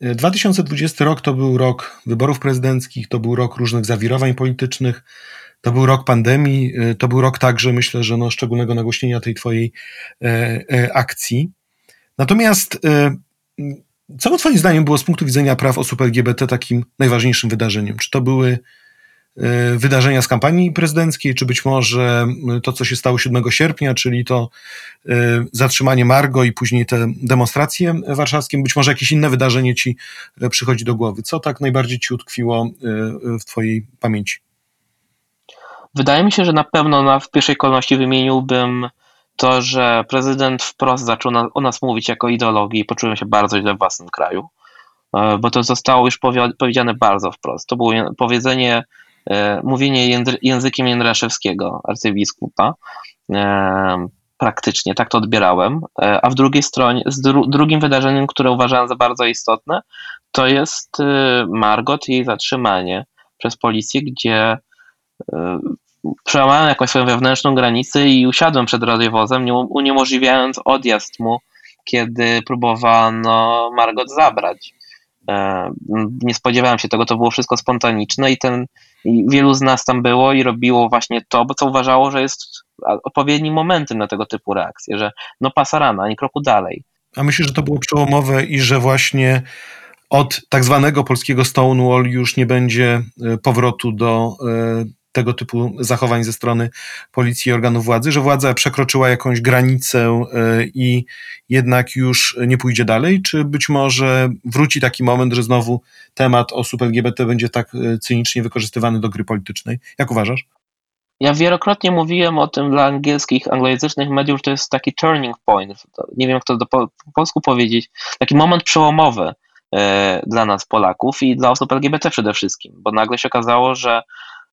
B: 2020 rok to był rok wyborów prezydenckich, to był rok różnych zawirowań politycznych, to był rok pandemii, y, to był rok także, myślę, że no, szczególnego nagłośnienia tej twojej e, e, akcji. Natomiast e, co Twoim zdaniem było z punktu widzenia praw osób LGBT takim najważniejszym wydarzeniem? Czy to były e, wydarzenia z kampanii prezydenckiej, czy być może to, co się stało 7 sierpnia, czyli to e, zatrzymanie Margo i później te demonstracje warszawskie, być może jakieś inne wydarzenie ci e, przychodzi do głowy. Co tak najbardziej ci utkwiło w Twojej pamięci?
C: Wydaje mi się, że na pewno na, w pierwszej kolejności wymieniłbym to, że prezydent wprost zaczął na, o nas mówić jako ideologii i poczułem się bardzo źle w własnym kraju, e, bo to zostało już powiedziane bardzo wprost. To było powiedzenie mówienie językiem Jędraszewskiego, arcybiskupa. Praktycznie tak to odbierałem. A w drugiej stronie, z dru drugim wydarzeniem, które uważałem za bardzo istotne, to jest Margot i jej zatrzymanie przez policję, gdzie przełamałem jakąś swoją wewnętrzną granicę i usiadłem przed radiowozem, uniemożliwiając odjazd mu, kiedy próbowano Margot zabrać. E, nie spodziewałem się tego, to było wszystko spontaniczne i ten i wielu z nas tam było i robiło właśnie to, bo co uważało, że jest odpowiednim momentem na tego typu reakcje, że no pasarana, ani kroku dalej.
B: A myślę, że to było przełomowe i że właśnie od tak zwanego polskiego Stonewall już nie będzie e, powrotu do e, tego typu zachowań ze strony policji i organów władzy, że władza przekroczyła jakąś granicę e, i jednak już nie pójdzie dalej, czy być może wróci taki moment, że znowu temat osób LGBT będzie tak e, cynicznie wykorzystywany do gry politycznej? Jak uważasz?
C: Ja wielokrotnie mówiłem o tym dla angielskich, anglojęzycznych mediów, że to jest taki turning point. Nie wiem, jak to do po, po polsku powiedzieć. Taki moment przełomowy e, dla nas, Polaków i dla osób LGBT przede wszystkim, bo nagle się okazało, że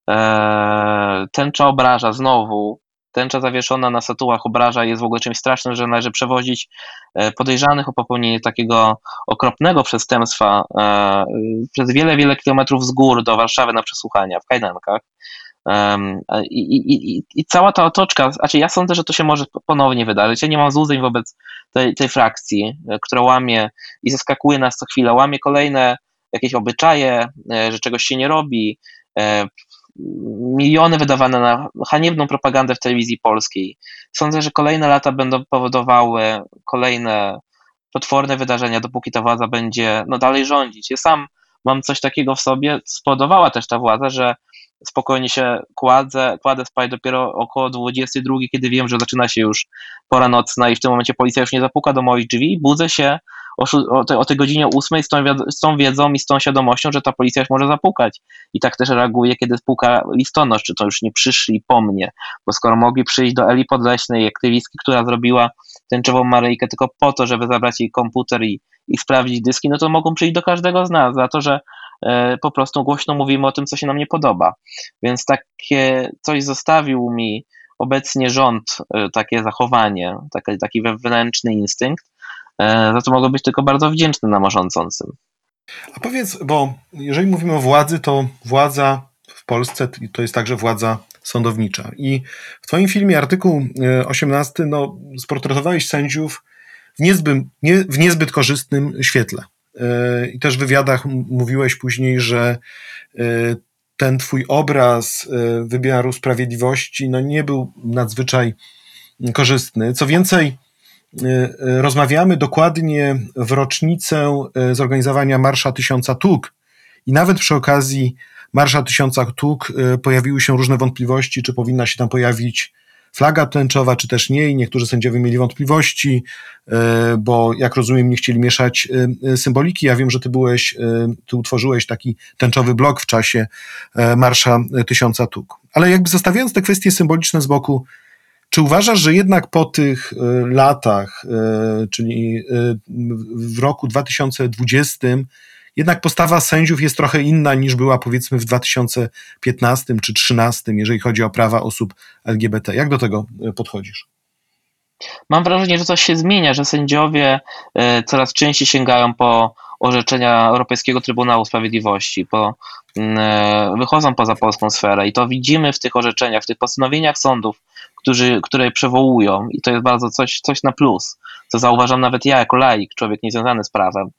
C: Eee, tęcza obraża znowu, tęcza zawieszona na statuach obraża jest w ogóle czymś strasznym, że należy przewozić e, podejrzanych o popełnienie takiego okropnego przestępstwa e, przez wiele, wiele kilometrów z gór do Warszawy na przesłuchania w kajdankach. I, i, i, cała ta otoczka, znaczy ja sądzę, że to się może ponownie wydarzyć. Ja nie mam złudzeń wobec tej, tej frakcji, e, która łamie i zaskakuje nas co chwilę, łamie kolejne jakieś obyczaje, że czegoś się nie robi, miliony wydawane na haniebną propagandę w telewizji polskiej. Sądzę, że kolejne lata będą powodowały kolejne potworne wydarzenia, dopóki ta władza będzie no, dalej rządzić. Ja sam mam coś takiego w sobie, spodobała też ta władza, że spokojnie się kładzę, kładę spać dopiero około 22, kiedy wiem, że zaczyna się już pora nocna i w tym momencie policja już nie zapuka do moich drzwi, budzę się o, o, tej, o tej godzinie 8 z tą, z tą wiedzą i z tą świadomością, że ta policja już może zapukać. I tak też reaguję, kiedy spuka listonosz, czy to już nie przyszli po mnie, bo skoro mogli przyjść do Eli Podleśnej, aktywistki, która zrobiła tęczową Maryjkę tylko po to, żeby zabrać jej komputer i, i sprawdzić dyski, no to mogą przyjść do każdego z nas za to, że e, po prostu głośno mówimy o tym, co się nam nie podoba. Więc takie coś zostawił mi obecnie rząd, e, takie zachowanie, taki, taki wewnętrzny instynkt, E, za to mogę być tylko bardzo wdzięczny nam rządzącym.
B: A powiedz, bo jeżeli mówimy o władzy, to władza w Polsce to jest także władza sądownicza. I w Twoim filmie, artykuł 18, e, no, sportretowałeś sędziów w niezbyt, nie, w niezbyt korzystnym świetle. I też w wywiadach mówiłeś później, że ten Twój obraz wymiaru sprawiedliwości no, nie był nadzwyczaj korzystny. Co więcej, Y, y, rozmawiamy dokładnie w rocznicę y, zorganizowania Marsza Tysiąca Tuk i nawet przy okazji Marsza Tysiąca Tuk pojawiły się różne wątpliwości, czy powinna się tam pojawić flaga tęczowa, czy też nie. I niektórzy sędziowie mieli wątpliwości, bo jak rozumiem, nie chcieli mieszać symboliki. Ja wiem, że ty byłeś, ty utworzyłeś taki tęczowy blok w czasie Marsza Tysiąca Tuk. Ale jakby zostawiając te kwestie symboliczne z boku, czy uważasz, że jednak po tych e, latach, e, czyli e, w roku 2020, jednak postawa sędziów jest trochę inna niż była powiedzmy w 2015 czy 2013, jeżeli chodzi o prawa osób LGBT? Jak do tego podchodzisz?
C: Mam wrażenie, że coś się zmienia, że sędziowie coraz częściej sięgają po orzeczenia Europejskiego Trybunału Sprawiedliwości, po, wychodzą poza polską sferę i to widzimy w tych orzeczeniach, w tych postanowieniach sądów, którzy, które przywołują i to jest bardzo coś, coś na plus, co zauważam nawet ja jako laik, człowiek niezwiązany z prawem, e,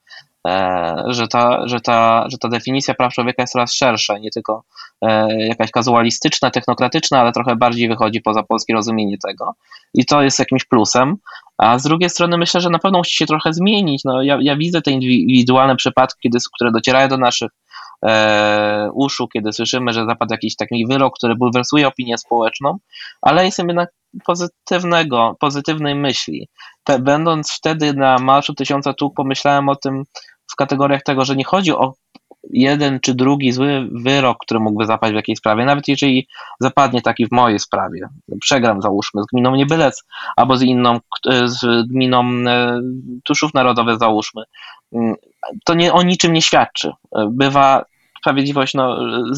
C: że ta, że, ta, że ta definicja praw człowieka jest coraz szersza, nie tylko e, jakaś kazualistyczna, technokratyczna, ale trochę bardziej wychodzi poza polskie rozumienie tego i to jest jakimś plusem. A z drugiej strony myślę, że na pewno musi się trochę zmienić. No, ja, ja widzę te indywidualne przypadki, które docierają do naszych e, uszu, kiedy słyszymy, że zapadł jakiś taki wyrok, który bulwersuje opinię społeczną, ale jestem jednak pozytywnego, pozytywnej myśli. Te, będąc wtedy na Marszu Tysiąca Tuk, pomyślałem o tym w kategoriach tego, że nie chodzi o jeden czy drugi zły wyrok, który mógłby zapaść w jakiejś sprawie, nawet jeżeli zapadnie taki w mojej sprawie, przegram załóżmy z gminą Niebylec albo z inną, z gminą e, Tuszów Narodowych załóżmy, mm, to nie, o niczym nie świadczy. Bywa sprawiedliwość no,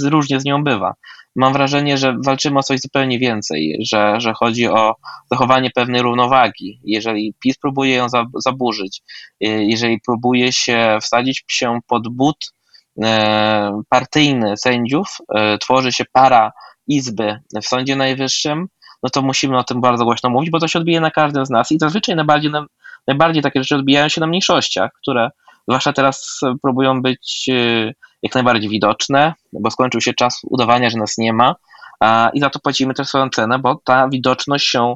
C: różnie z nią bywa. Mam wrażenie, że walczymy o coś zupełnie więcej, że, że chodzi o zachowanie pewnej równowagi. Jeżeli PiS próbuje ją zaburzyć, jeżeli próbuje się wsadzić się pod but e, partyjny sędziów, e, tworzy się para izby w Sądzie Najwyższym, no to musimy o tym bardzo głośno mówić, bo to się odbije na każdym z nas i zazwyczaj najbardziej, najbardziej takie rzeczy odbijają się na mniejszościach, które zwłaszcza teraz próbują być e, jak najbardziej widoczne, bo skończył się czas udawania, że nas nie ma i za to płacimy też swoją cenę, bo ta widoczność się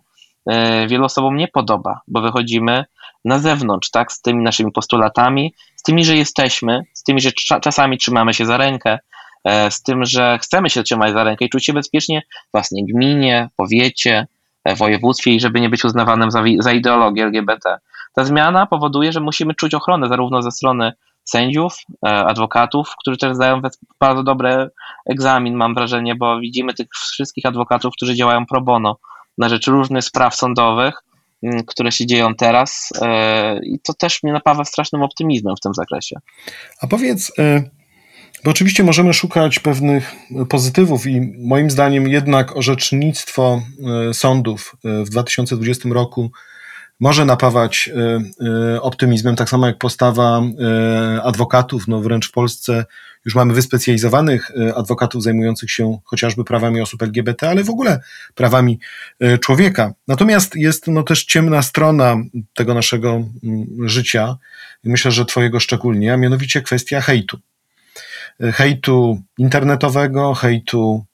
C: e, wielu osobom nie podoba, bo wychodzimy na zewnątrz, tak, z tymi naszymi postulatami, z tymi, że jesteśmy, z tymi, że czasami trzymamy się za rękę, e, z tym, że chcemy się trzymać za rękę i czuć się bezpiecznie w własnej gminie, powiecie, e, województwie i żeby nie być uznawanym za, za ideologię LGBT. Ta zmiana powoduje, że musimy czuć ochronę zarówno ze strony sędziów, e, adwokatów, którzy też zdają bardzo dobry egzamin, mam wrażenie, bo widzimy tych wszystkich adwokatów, którzy działają pro bono na rzecz różnych spraw sądowych, które się dzieją teraz e, i to też mnie napawa strasznym optymizmem w tym zakresie.
B: A powiedz, e, bo oczywiście możemy szukać pewnych pozytywów i moim zdaniem jednak orzecznictwo sądów w 2020 roku może napawać e, e, optymizmem, tak samo jak postawa e, adwokatów. No wręcz w Polsce już mamy wyspecjalizowanych adwokatów zajmujących się chociażby prawami osób LGBT, ale w ogóle prawami człowieka. Natomiast jest no też ciemna strona tego naszego mm, życia, myślę, że Twojego szczególnie, a mianowicie kwestia hejtu. Hejtu internetowego, hejtu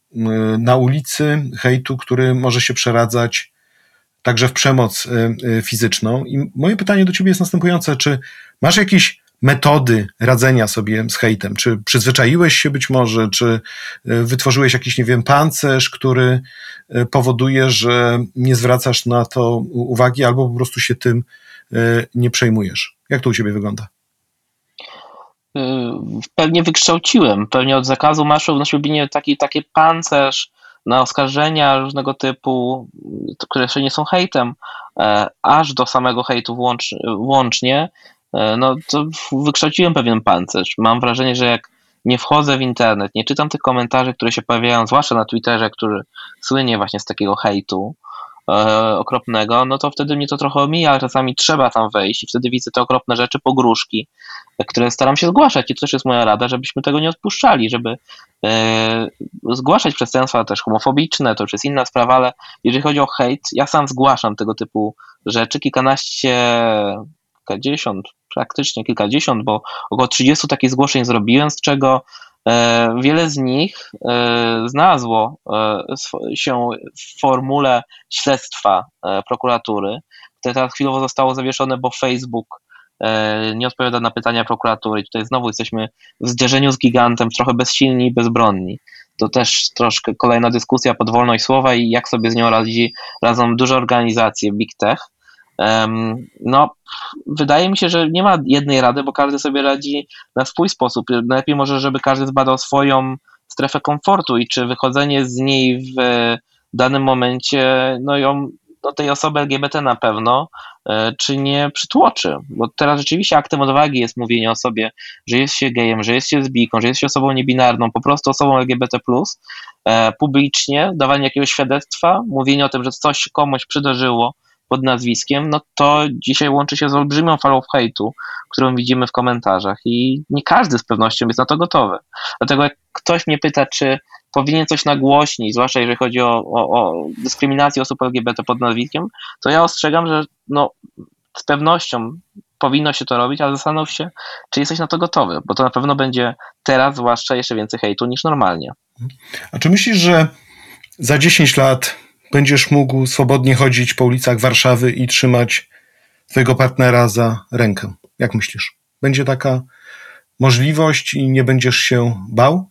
B: na ulicy, hejtu, który może się przeradzać także w przemoc y, y, fizyczną. I moje pytanie do ciebie jest następujące: czy masz jakieś metody radzenia sobie z hejtem? Czy przyzwyczaiłeś się być może, czy y, wytworzyłeś jakiś, nie wiem, pancerz, który powoduje, że nie zwracasz na to uwagi albo po prostu się tym nie przejmujesz? Jak to u ciebie wygląda?
C: Pewnie wykształciłem, pewnie od zakazu marszu w Lublinie taki, taki pancerz, na oskarżenia różnego typu, które jeszcze nie są hejtem, e, aż do samego hejtu włącz, włącznie, e, no to wykształciłem pewien pancerz. Mam wrażenie, że jak nie wchodzę w internet, nie czytam tych komentarzy, które się pojawiają, zwłaszcza na Twitterze, który słynie właśnie z takiego hejtu, okropnego, no to wtedy mnie to trochę omija, czasami trzeba tam wejść i wtedy widzę te okropne rzeczy, pogróżki, które staram się zgłaszać i to też jest moja rada, żebyśmy tego nie odpuszczali, żeby e, zgłaszać przestępstwa też homofobiczne, to już jest inna sprawa, ale jeżeli chodzi o hejt, ja sam zgłaszam tego typu rzeczy, kilkanaście, kilkadziesiąt, praktycznie kilkadziesiąt, bo około 30 takich zgłoszeń zrobiłem, z czego e, wiele z nich e, znalazło się w formule śledztwa prokuratury, które teraz chwilowo zostało zawieszone, bo Facebook E, nie odpowiada na pytania prokuratury. Tutaj znowu jesteśmy w zderzeniu z gigantem, trochę bezsilni i bezbronni. To też troszkę kolejna dyskusja pod wolność słowa i jak sobie z nią radzi, radzą duże organizacje, big tech. No, wydaje mi się, że nie ma jednej rady, bo każdy sobie radzi na swój sposób. Najlepiej może, żeby każdy zbadał swoją strefę komfortu i czy wychodzenie z niej w danym momencie no, ją no, tej osoby LGBT na pewno, e, czy nie przytłoczy. Bo teraz rzeczywiście aktem odwagi jest mówienie o sobie, że jest się gejem, że jest się zbiką, że jest się osobą niebinarną, po prostu osobą LGBT, e, publicznie, dawanie jakiegoś świadectwa, mówienie o tym, że coś komuś przydarzyło pod nazwiskiem, no to dzisiaj łączy się z olbrzymią falą hejtu, którą widzimy w komentarzach i nie każdy z pewnością jest na to gotowy. Dlatego jak ktoś mnie pyta, czy powinien coś nagłośnić, zwłaszcza jeżeli chodzi o, o, o dyskryminację osób LGBT pod nazwiskiem, to ja ostrzegam, że no, z pewnością powinno się to robić, ale zastanów się, czy jesteś na to gotowy, bo to na pewno będzie teraz zwłaszcza jeszcze więcej hejtu niż normalnie.
B: A czy myślisz, że za 10 lat będziesz mógł swobodnie chodzić po ulicach Warszawy i trzymać twojego partnera za rękę? Jak myślisz? Będzie taka możliwość i nie będziesz się bał?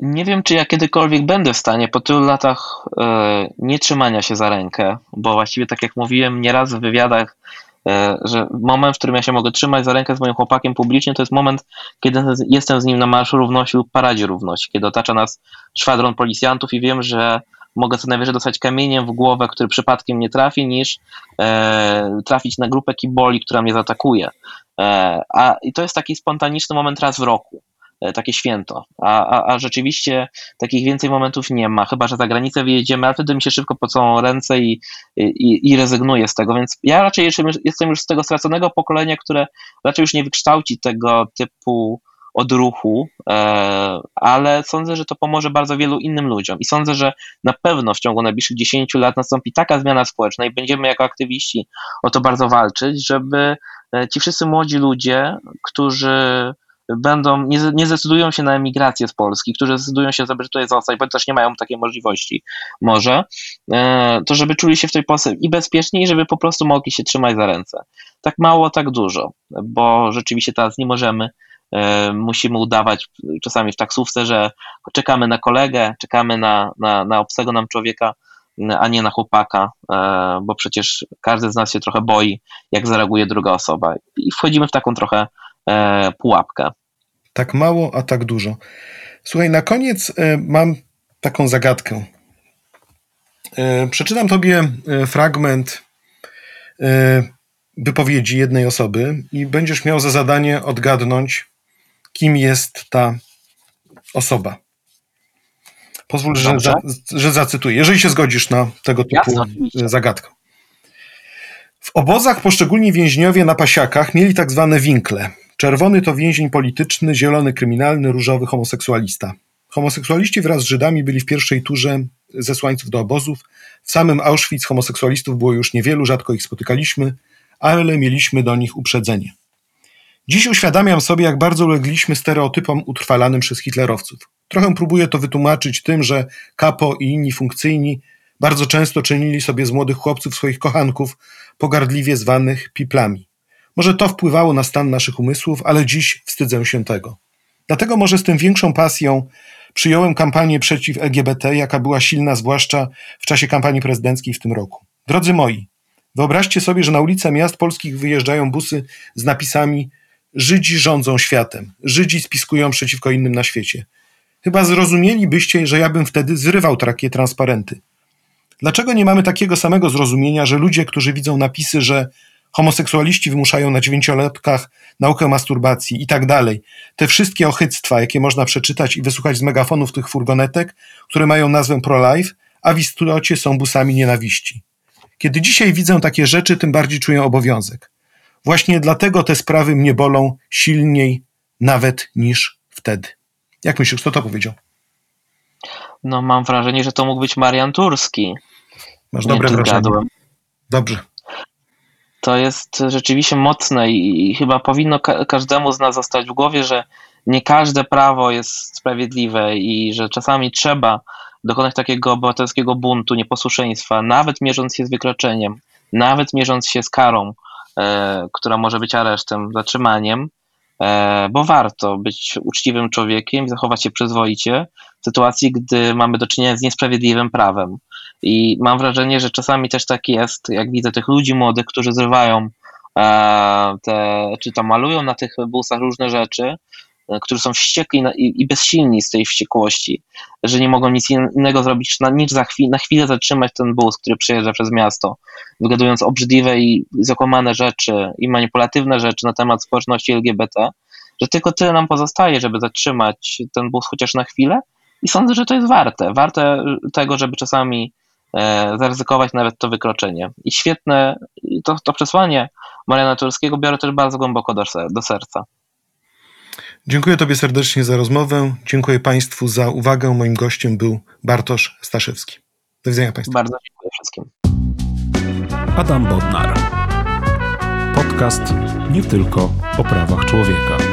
C: Nie wiem, czy ja kiedykolwiek będę w stanie po tylu latach e, nie trzymania się za rękę, bo właściwie, tak jak mówiłem nieraz w wywiadach, e, że moment, w którym ja się mogę trzymać za rękę z moim chłopakiem publicznie, to jest moment, kiedy jestem z nim na Marszu Równości lub Paradzie Równości, kiedy otacza nas szwadron policjantów i wiem, że mogę co najwyżej dostać kamieniem w głowę, który przypadkiem nie trafi, niż e, trafić na grupę kiboli, która mnie zaatakuje. E, a, I to jest taki spontaniczny moment raz w roku. e, takie święto. A, a, a rzeczywiście takich więcej momentów nie ma, chyba że za granicę wyjedziemy, ale wtedy mi się szybko pocą ręce i, i, i rezygnuję z tego. Więc ja raczej jestem już z tego straconego pokolenia, które raczej już nie wykształci tego typu odruchu, e, ale sądzę, że to pomoże bardzo wielu innym ludziom i sądzę, że na pewno w ciągu najbliższych 10 lat nastąpi taka zmiana społeczna i będziemy jako aktywiści o to bardzo walczyć, żeby e, ci wszyscy młodzi ludzie, którzy będą, nie, nie zdecydują się na emigrację z Polski, którzy zdecydują się, żeby tutaj zostać, bo też nie mają takiej możliwości, może, e, to żeby czuli się w tej Polsce i bezpiecznie, i żeby po prostu mogli się trzymać za ręce. Tak mało, tak dużo, bo rzeczywiście teraz nie możemy musimy udawać czasami w taksówce, że czekamy na kolegę, czekamy na, na, na obcego nam człowieka, a nie na chłopaka, e, bo przecież każdy z nas się trochę boi, jak zareaguje druga osoba. I wchodzimy w taką trochę e, pułapkę.
B: Tak mało, a tak dużo. Słuchaj, na koniec mam taką zagadkę. Przeczytam tobie fragment wypowiedzi jednej osoby i będziesz miał za zadanie odgadnąć, kim jest ta osoba. Pozwól, że, za, że zacytuję, jeżeli się zgodzisz na tego typu Jasne, zagadkę. W obozach poszczególni więźniowie na pasiakach mieli tak zwane winkle. Czerwony to więzień polityczny, zielony kryminalny, różowy homoseksualista. Homoseksualiści wraz z Żydami byli w pierwszej turze zesłańców do obozów. W samym Auschwitz homoseksualistów było już niewielu, rzadko ich spotykaliśmy, ale mieliśmy do nich uprzedzenie. Dziś uświadamiam sobie, jak bardzo ulegliśmy stereotypom utrwalanym przez hitlerowców. Trochę próbuję to wytłumaczyć tym, że kapo i inni funkcyjni bardzo często czynili sobie z młodych chłopców swoich kochanków, pogardliwie zwanych piplami. Może to wpływało na stan naszych umysłów, ale dziś wstydzę się tego. Dlatego może z tym większą pasją przyjąłem kampanię przeciw LGBT, jaka była silna zwłaszcza w czasie kampanii prezydenckiej w tym roku. Drodzy moi, wyobraźcie sobie, że na ulice miast polskich wyjeżdżają busy z napisami Żydzi rządzą światem. Żydzi spiskują przeciwko innym na świecie. Chyba zrozumielibyście, że ja bym wtedy zrywał takie transparenty. Dlaczego nie mamy takiego samego zrozumienia, że ludzie, którzy widzą napisy, że homoseksualiści wymuszają na dziewięciolatkach naukę masturbacji i tak dalej, te wszystkie ochyctwa, jakie można przeczytać i wysłuchać z megafonów tych furgonetek, które mają nazwę pro-life, a w istocie są busami nienawiści. Kiedy dzisiaj widzę takie rzeczy, tym bardziej czuję obowiązek. Właśnie dlatego te sprawy mnie bolą silniej nawet niż wtedy. Jak myślisz, kto to powiedział?
C: No, mam wrażenie, że to mógł być Marian Turski.
B: Masz dobre wrażenie. Dobrze.
C: To jest rzeczywiście mocne i, chyba powinno ka każdemu z nas zostać w głowie, że nie każde prawo jest sprawiedliwe i że czasami trzeba dokonać takiego obywatelskiego buntu, nieposłuszeństwa, nawet mierząc się z wykroczeniem, nawet mierząc się z karą, która może być aresztem, zatrzymaniem, e, bo warto być uczciwym człowiekiem i zachować się przyzwoicie w sytuacji, gdy mamy do czynienia z niesprawiedliwym prawem. I mam wrażenie, że czasami też tak jest, jak widzę tych ludzi młodych, którzy zrywają e, te, czy to malują na tych busach różne rzeczy, którzy są wściekli i bezsilni z tej wściekłości, że nie mogą nic innego zrobić, niż za na chwilę zatrzymać ten bus, który przejeżdża przez miasto, wygadując obrzydliwe i zakłamane rzeczy i manipulatywne rzeczy na temat społeczności LGBT, że tylko tyle nam pozostaje, żeby zatrzymać ten bus chociaż na chwilę i sądzę, że to jest warte. Warte tego, żeby czasami e, zaryzykować nawet to wykroczenie. I świetne, to, to przesłanie Mariana Turskiego biorę też bardzo głęboko do, do serca.
B: Dziękuję Tobie serdecznie za rozmowę. Dziękuję Państwu za uwagę. Moim gościem był Bartosz Staszewski. Do widzenia Państwu.
C: Bardzo dziękuję wszystkim.
A: Adam Bodnar. Podcast nie tylko o prawach człowieka.